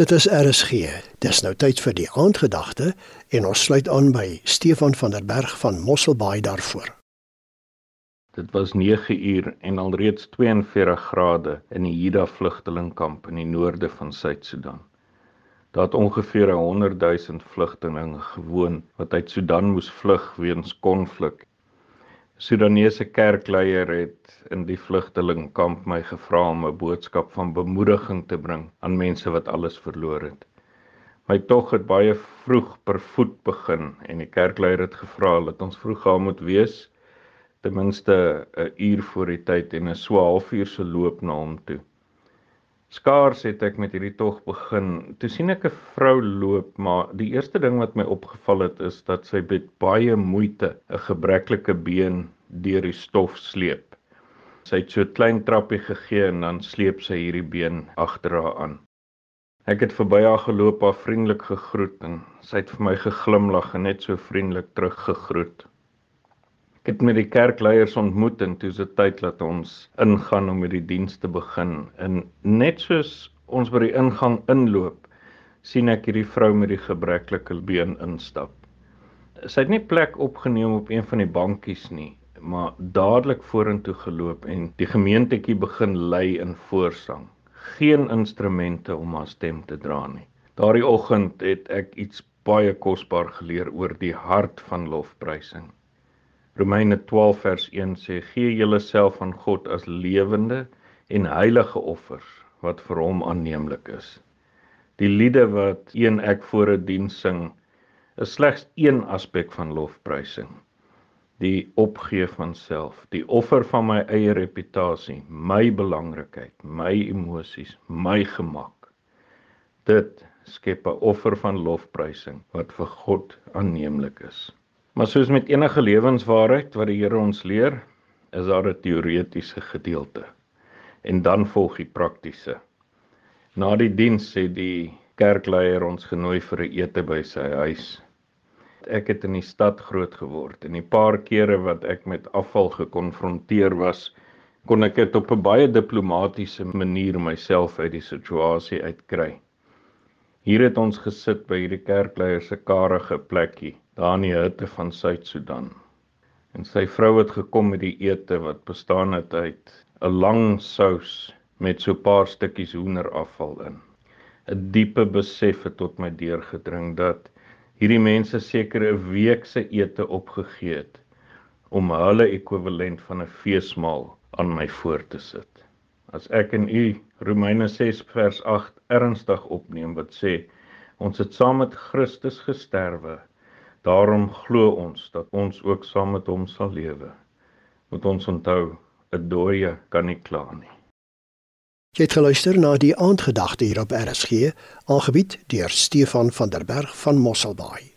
Dit is RSG. Dis nou tyd vir die aandgedagte en ons sluit aan by Stefan van der Berg van Mosselbaai daarvoor. Dit was 9 uur en alreeds 42 grade in die Hida vlugtelingkamp in die noorde van Suid-Sudan. Daar het ongeveer 100 000 vlugtelinge gewoon wat uit Sudan moes vlug weens konflik Sudanese kerkleier het in die vlugtelingkamp my gevra om 'n boodskap van bemoediging te bring aan mense wat alles verloor het. My tog het baie vroeg per voet begin en die kerkleier het gevra dat ons vroeg gaan moet wees ten minste 'n uur voor die tyd en 'n so halfuur se loop na hom toe. Skaars het ek met hierdie tog begin. Toe sien ek 'n vrou loop, maar die eerste ding wat my opgeval het is dat sy met baie moeite 'n gebreklike been deur die stof sleep. Sy het so 'n klein trappie gegee en dan sleep sy hierdie been agter haar aan. Ek het verby haar geloop, haar vriendelik gegroet en sy het vir my geglimlag en net so vriendelik teruggegroet. Ek het met die kerkleiers ontmoet en toe se tyd dat ons ingaan om met die diens te begin. En net soos ons by die ingang inloop, sien ek hierdie vrou met die gebreklike been instap. Sy het nie plek opgeneem op een van die bankies nie, maar dadelik vorentoe geloop en die gemeentetjie begin lei in voorsang. Geen instrumente om haar stem te dra nie. Daardie oggend het ek iets baie kosbaar geleer oor die hart van lofprysing. Romeine 12 vers 1 sê: "Gee julleself aan God as lewende en heilige offers wat vir hom aanneemlik is." Die liede wat een ek voor 'n diens sing, is slegs een aspek van lofprysing. Die opgee van self, die offer van my eie reputasie, my belangrikheid, my emosies, my gemak. Dit skep 'n offer van lofprysing wat vir God aanneemlik is. Maar soos met enige lewenswaarheid wat die Here ons leer, is daar 'n teoretiese gedeelte en dan volg die praktiese. Na die diens het die kerkleier ons genooi vir 'n ete by sy huis. Ek het in die stad groot geword en die paar kere wat ek met afval gekonfronteer was, kon ek dit op 'n baie diplomatisiese manier myself uit die situasie uitkry. Hier het ons gesit by hierdie kerkleier se karige plekkie daar in die hitte van Suid-Sudan. En sy vrou het gekom met die ete wat bestaan het uit 'n lang sous met so 'n paar stukkies hoenderafval in. 'n Diepe besef het tot my deurgedring dat hierdie mense seker 'n week se ete opgegee het om hulle ekwivalent van 'n feesmaal aan my voor te sit. As ek en u Romeine 6 vers 8 ernstig opneem wat sê ons het saam met Christus gesterwe Daarom glo ons dat ons ook saam met hom sal lewe. Moet ons onthou, 'n dooie kan nie kla nie. Jy het geluister na die aandgedagte hier op RSG, aangebied deur Stefan van der Berg van Mosselbaai.